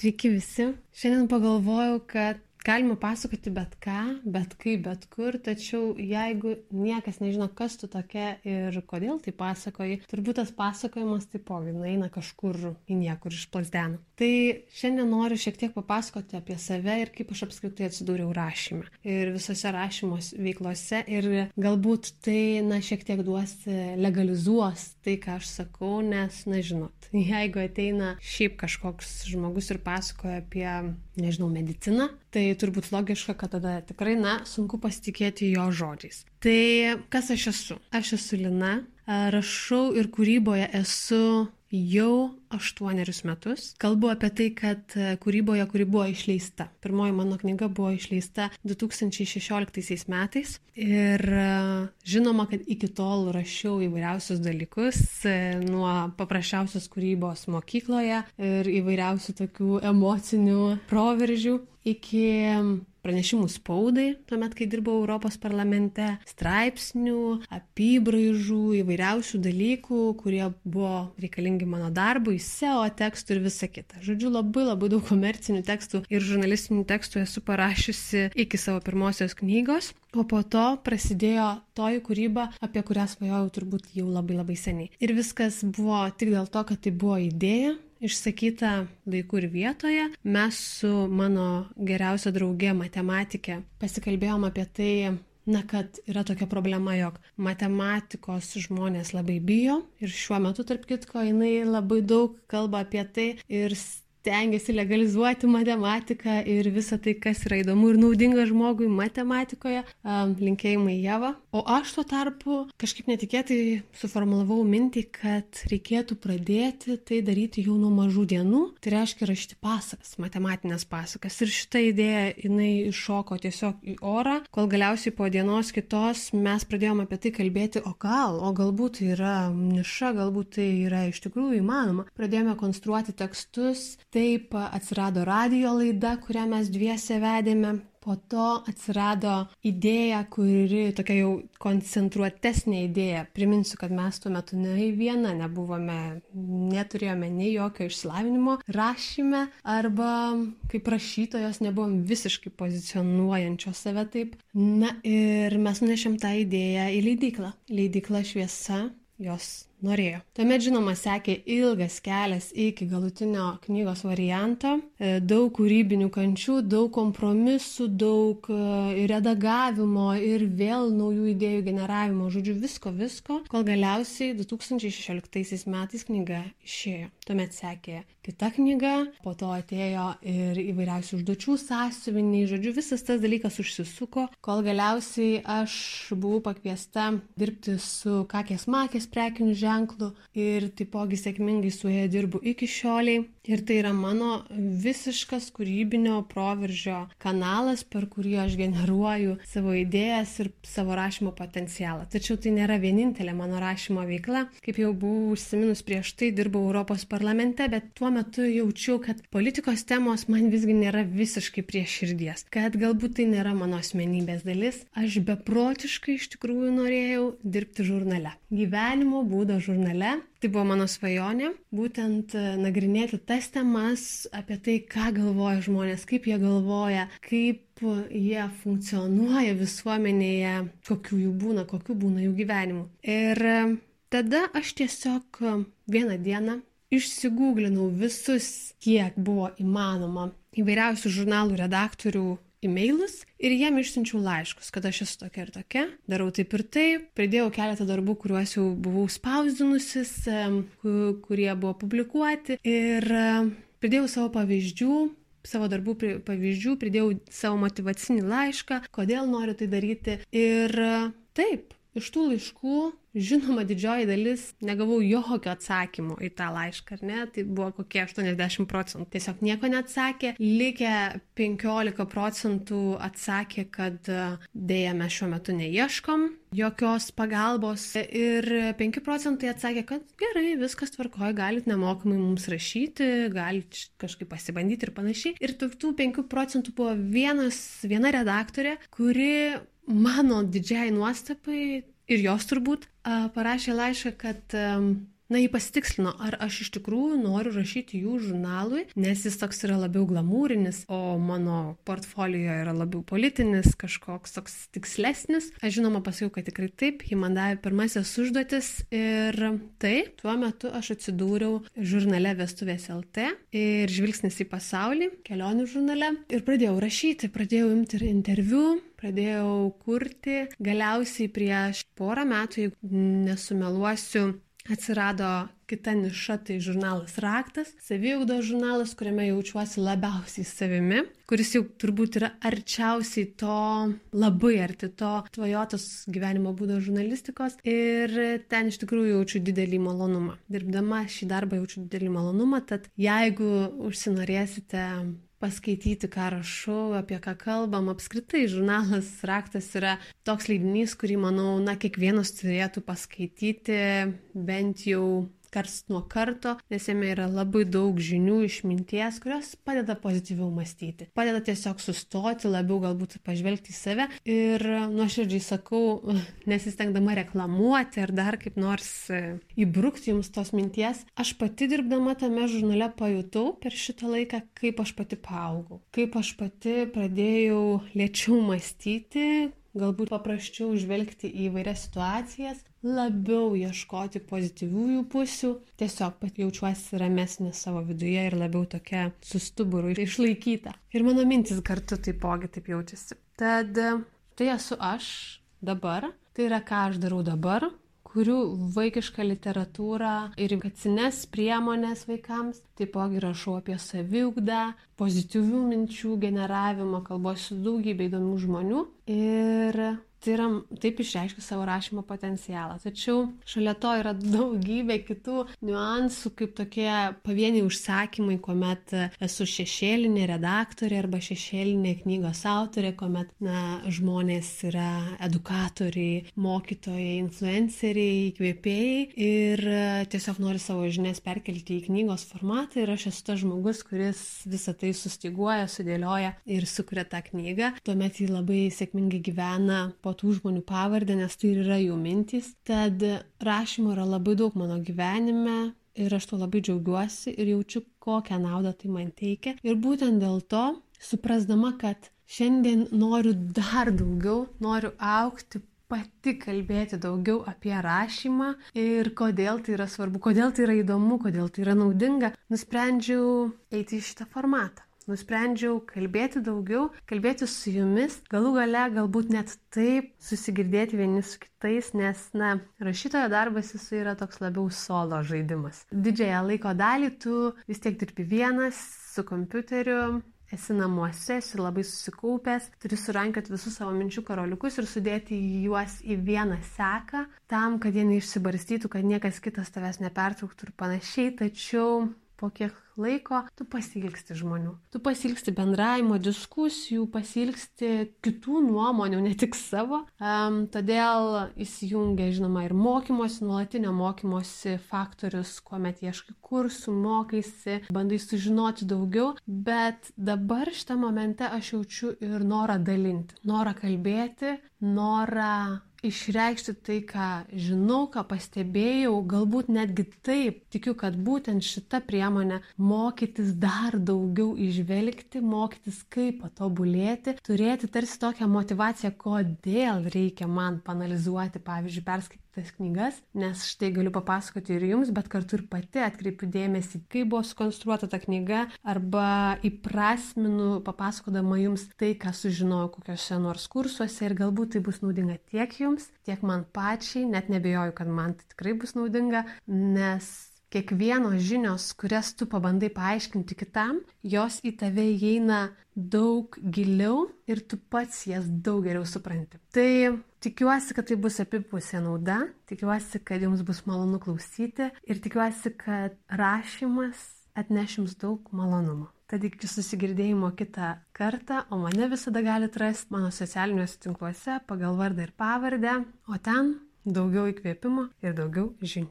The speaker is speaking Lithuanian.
Sveiki visi. Šiandien pagalvojau, kad galima pasakoti bet ką, bet kaip, bet kur, tačiau jeigu niekas nežino, kas tu tokia ir kodėl tai pasakoji, turbūt tas pasakojimas taipogi nueina kažkur į niekur iš plasdenų. Tai šiandien noriu šiek tiek papasakoti apie save ir kaip aš apskritai atsidūriau rašymę. Ir visose rašymos veiklose ir galbūt tai, na, šiek tiek duos legalizuos tai, ką aš sakau, nes, na, žinot, jeigu ateina šiaip kažkoks žmogus ir pasakoja apie, nežinau, mediciną, tai turbūt logiška, kad tada tikrai, na, sunku pasitikėti jo žodžiais. Tai kas aš esu? Aš esu Lina, rašau ir kūryboje esu jau aštuonerius metus. Kalbu apie tai, kad kūryboje, kuri buvo išleista. Pirmoji mano knyga buvo išleista 2016 metais. Ir žinoma, kad iki tol rašiau įvairiausius dalykus, nuo paprasčiausios kūrybos mokykloje ir įvairiausių tokių emocinių proveržių iki pranešimų spaudai, tuomet, kai dirbau Europos parlamente, straipsnių, apibraižų, įvairiausių dalykų, kurie buvo reikalingi mano darbui, SEO tekstų ir visa kita. Žodžiu, labai labai daug komercinių tekstų ir žurnalistinių tekstų esu parašiusi iki savo pirmosios knygos. O po to prasidėjo toji kūryba, apie kurią svajojau turbūt jau labai labai seniai. Ir viskas buvo tik dėl to, kad tai buvo idėja, išsakyta laiku ir vietoje. Mes su mano geriausia draugė matematikė pasikalbėjom apie tai, na, kad yra tokia problema, jog matematikos žmonės labai bijo ir šiuo metu, tarp kitko, jinai labai daug kalba apie tai ir stengiasi legalizuoti matematiką ir visą tai, kas yra įdomu ir naudinga žmogui matematikoje. Linkėjimai Jeva. O aš tuo tarpu kažkaip netikėtai suformulavau mintį, kad reikėtų pradėti tai daryti jau nuo mažų dienų. Tai reiškia rašyti pasakas, matematinės pasakas. Ir šitą idėją jinai iššoko tiesiog į orą, kol galiausiai po dienos kitos mes pradėjome apie tai kalbėti, o gal, o galbūt tai yra niša, galbūt tai yra iš tikrųjų įmanoma. Pradėjome konstruoti tekstus, Taip atsirado radio laida, kurią mes dviese vedėme. Po to atsirado idėja, kuri tokia jau koncentruotesnė idėja. Priminsiu, kad mes tuo metu nei viena nebuvome, neturėjome nei jokio išsilavinimo rašyme arba kaip rašytojos nebuvom visiškai pozicionuojančios save taip. Na ir mes nunešėm tą idėją į leidyklą. Leidykla šviesa jos norėjo. Tuomet, žinoma, sekė ilgas kelias iki galutinio knygos varianto, e, daug kūrybinių kančių, daug kompromisų, daug e, redagavimo ir vėl naujų idėjų generavimo, žodžiu, visko, visko, kol galiausiai 2016 metais knyga išėjo. Tuomet sekė kita knyga, po to atėjo ir įvairiausių užduočių sąsiuviniai, žodžiu, visas tas dalykas užsisuko, kol galiausiai aš buvau pakviesta dirbti su kakės makės prekiniu ženklu ir taipogi sėkmingai su ja dirbu iki šioliai. Ir tai yra mano visiškas kūrybinio proveržio kanalas, per kurį aš generuoju savo idėjas ir savo rašymo potencialą. Tačiau tai nėra vienintelė mano rašymo veikla. Kaip jau buvau užsiminus prieš tai, dirbau Europos parlamente, bet tuo metu jaučiau, kad politikos temos man visgi nėra visiškai prie širdies. Kad galbūt tai nėra mano asmenybės dalis. Aš beprotiškai iš tikrųjų norėjau dirbti žurnale. Gyvenimo būdo žurnale. Tai buvo mano svajonė, būtent e, nagrinėti tas temas apie tai, ką galvoja žmonės, kaip jie galvoja, kaip jie funkcionuoja visuomenėje, kokių jų būna, kokių būna jų gyvenimų. Ir tada aš tiesiog vieną dieną išsigūglinau visus, kiek buvo įmanoma įvairiausių žurnalų redaktorių e-mailus ir jiem išsiunčiau laiškus, kad aš esu tokia ir tokia, darau taip ir taip, pridėjau keletą darbų, kuriuos jau buvau spausdinusis, kurie buvo publikuoti. Ir pridėjau savo pavyzdžių, savo darbų pavyzdžių, pridėjau savo motivacinį laišką, kodėl noriu tai daryti. Ir taip, iš tų laiškų Žinoma, didžioji dalis negavau jokio atsakymo į tą laišką, ar ne? Tai buvo kokie 80 procentų. Tiesiog nieko neatsakė. Likę 15 procentų atsakė, kad e, dėja mes šiuo metu neieškom jokios pagalbos. Ir 5 procentai atsakė, kad gerai, viskas tvarkoja, galit nemokamai mums rašyti, galit kažkaip pasibandyti ir panašiai. Ir tų 5 procentų buvo vienas, viena redaktorė, kuri mano didžiai nuostabai ir jos turbūt parašė laišką, kad na, jį pasitikslino, ar aš iš tikrųjų noriu rašyti jų žurnalui, nes jis toks yra labiau glamūrinis, o mano portfolio yra labiau politinis, kažkoks toks tikslesnis. Aš žinoma pasakiau, kad tikrai taip, ji man davė pirmasis užduotis ir taip, tuo metu aš atsidūriau žurnale Vestuvės LT ir žvilgsnis į pasaulį, kelionių žurnale ir pradėjau rašyti, pradėjau imti interviu, pradėjau kurti. Galiausiai prieš porą metų, jeigu nesumeluosiu, atsirado kita niša, tai žurnalas Raktas, saviugdos žurnalas, kuriame jaučiuosi labiausiai savimi, kuris jau turbūt yra arčiausiai to, labai arti to tvajotos gyvenimo būdo žurnalistikos ir ten iš tikrųjų jaučiu didelį malonumą. Dirbdama šį darbą jaučiu didelį malonumą, tad jeigu užsinorėsite paskaityti, ką rašau, apie ką kalbam. Apskritai, žurnalas Raktas yra toks leidinys, kurį, manau, na, kiekvienas turėtų paskaityti bent jau kars nuo karto, nes jame yra labai daug žinių, išminties, kurios padeda pozityviau mąstyti. Padeda tiesiog sustoti, labiau galbūt pažvelgti į save ir nuoširdžiai sakau, nesistengdama reklamuoti ar dar kaip nors e, įbrukti jums tos minties, aš pati dirbdama tame žurnale pajutau per šitą laiką, kaip aš pati paaugau, kaip aš pati pradėjau lėčiau mąstyti, galbūt paprasčiau žvelgti į vairias situacijas, labiau ieškoti pozityviųjų pusių, tiesiog jaučiuosi ramesnė savo viduje ir labiau tokia sustuburu išlaikyta. Ir mano mintis kartu taipogi taip jaučiasi. Tad tai esu aš dabar, tai yra ką aš darau dabar, kuriu vaikišką literatūrą ir edukacines priemonės vaikams. Taipogi rašau apie saviugdą, pozityvių minčių generavimą, kalbuosi su daugybė įdomių žmonių. Ir tai yra taip išreiškia savo rašymo potencialą. Tačiau šalia to yra daugybė kitų niuansų, kaip tokie pavieniai užsakymai, kuomet esu šešėlinė redaktorė arba šešėlinė knygos autorė, kuomet na, žmonės yra edukatoriai, mokytojai, influenceriai, įkvėpėjai ir tiesiog nori savo žinias perkelti į knygos formatą ir aš esu tas žmogus, kuris visą tai sustiguoja, sudėlioja ir sukuria tą knygą. Tuomet jį labai sėkmingai gyvena po po tų žmonių pavardę, nes tai yra jų mintys. Tad rašymo yra labai daug mano gyvenime ir aš tuo labai džiaugiuosi ir jaučiu, kokią naudą tai man teikia. Ir būtent dėl to, suprasdama, kad šiandien noriu dar daugiau, noriu aukti, pati kalbėti daugiau apie rašymą ir kodėl tai yra svarbu, kodėl tai yra įdomu, kodėl tai yra naudinga, nusprendžiau eiti į šitą formatą nusprendžiau kalbėti daugiau, kalbėti su jumis, galų gale galbūt net taip susigirdėti vieni su kitais, nes, na, rašytojo darbas jis yra toks labiau solo žaidimas. Didžiąją laiko dalį tu vis tiek dirbi vienas su kompiuteriu, esi namuose, esi labai susikaupęs, turi surankioti visus savo minčių karoliukus ir sudėti juos į vieną seką, tam, kad jie neišsibarstytų, kad niekas kitas tavęs nepertrauktų ir panašiai, tačiau po kiek laiko tu pasilgsti žmonių. Tu pasilgsti bendravimo, diskusijų, pasilgsti kitų nuomonių, ne tik savo. Um, todėl įsijungia, žinoma, ir mokymosi, nuolatinio mokymosi faktorius, kuomet ieškai kursų, mokaisi, bandai sužinoti daugiau, bet dabar šitą momentą aš jaučiu ir norą dalinti, norą kalbėti, norą išreikšti tai, ką žinau, ką pastebėjau, galbūt netgi taip, tikiu, kad būtent šita priemonė mokytis dar daugiau išvelgti, mokytis kaip patobulėti, turėti tarsi tokią motivaciją, kodėl reikia man panalizuoti, pavyzdžiui, perskaityti tas knygas, nes štai galiu papasakoti ir jums, bet kartu ir pati atkreipiu dėmesį, kaip buvo sukonstruota ta knyga, arba įprasminu papasakodama jums tai, ką sužinojau kokiuose nors kursuose ir galbūt tai bus naudinga tiek jums, tiek man pačiai, net nebejoju, kad man tai tikrai bus naudinga, nes kiekvienos žinios, kurias tu pabandai paaiškinti kitam, jos į tave įeina daug giliau ir tu pats jas daug geriau supranti. Tai tikiuosi, kad tai bus apipusė nauda, tikiuosi, kad jums bus malonu klausyti ir tikiuosi, kad rašymas atneš jums daug malonumo. Tad iki susigirdėjimo kitą kartą, o mane visada galite rasti mano socialiniuose tinkluose pagal vardą ir pavardę, o ten daugiau įkvėpimo ir daugiau žinių.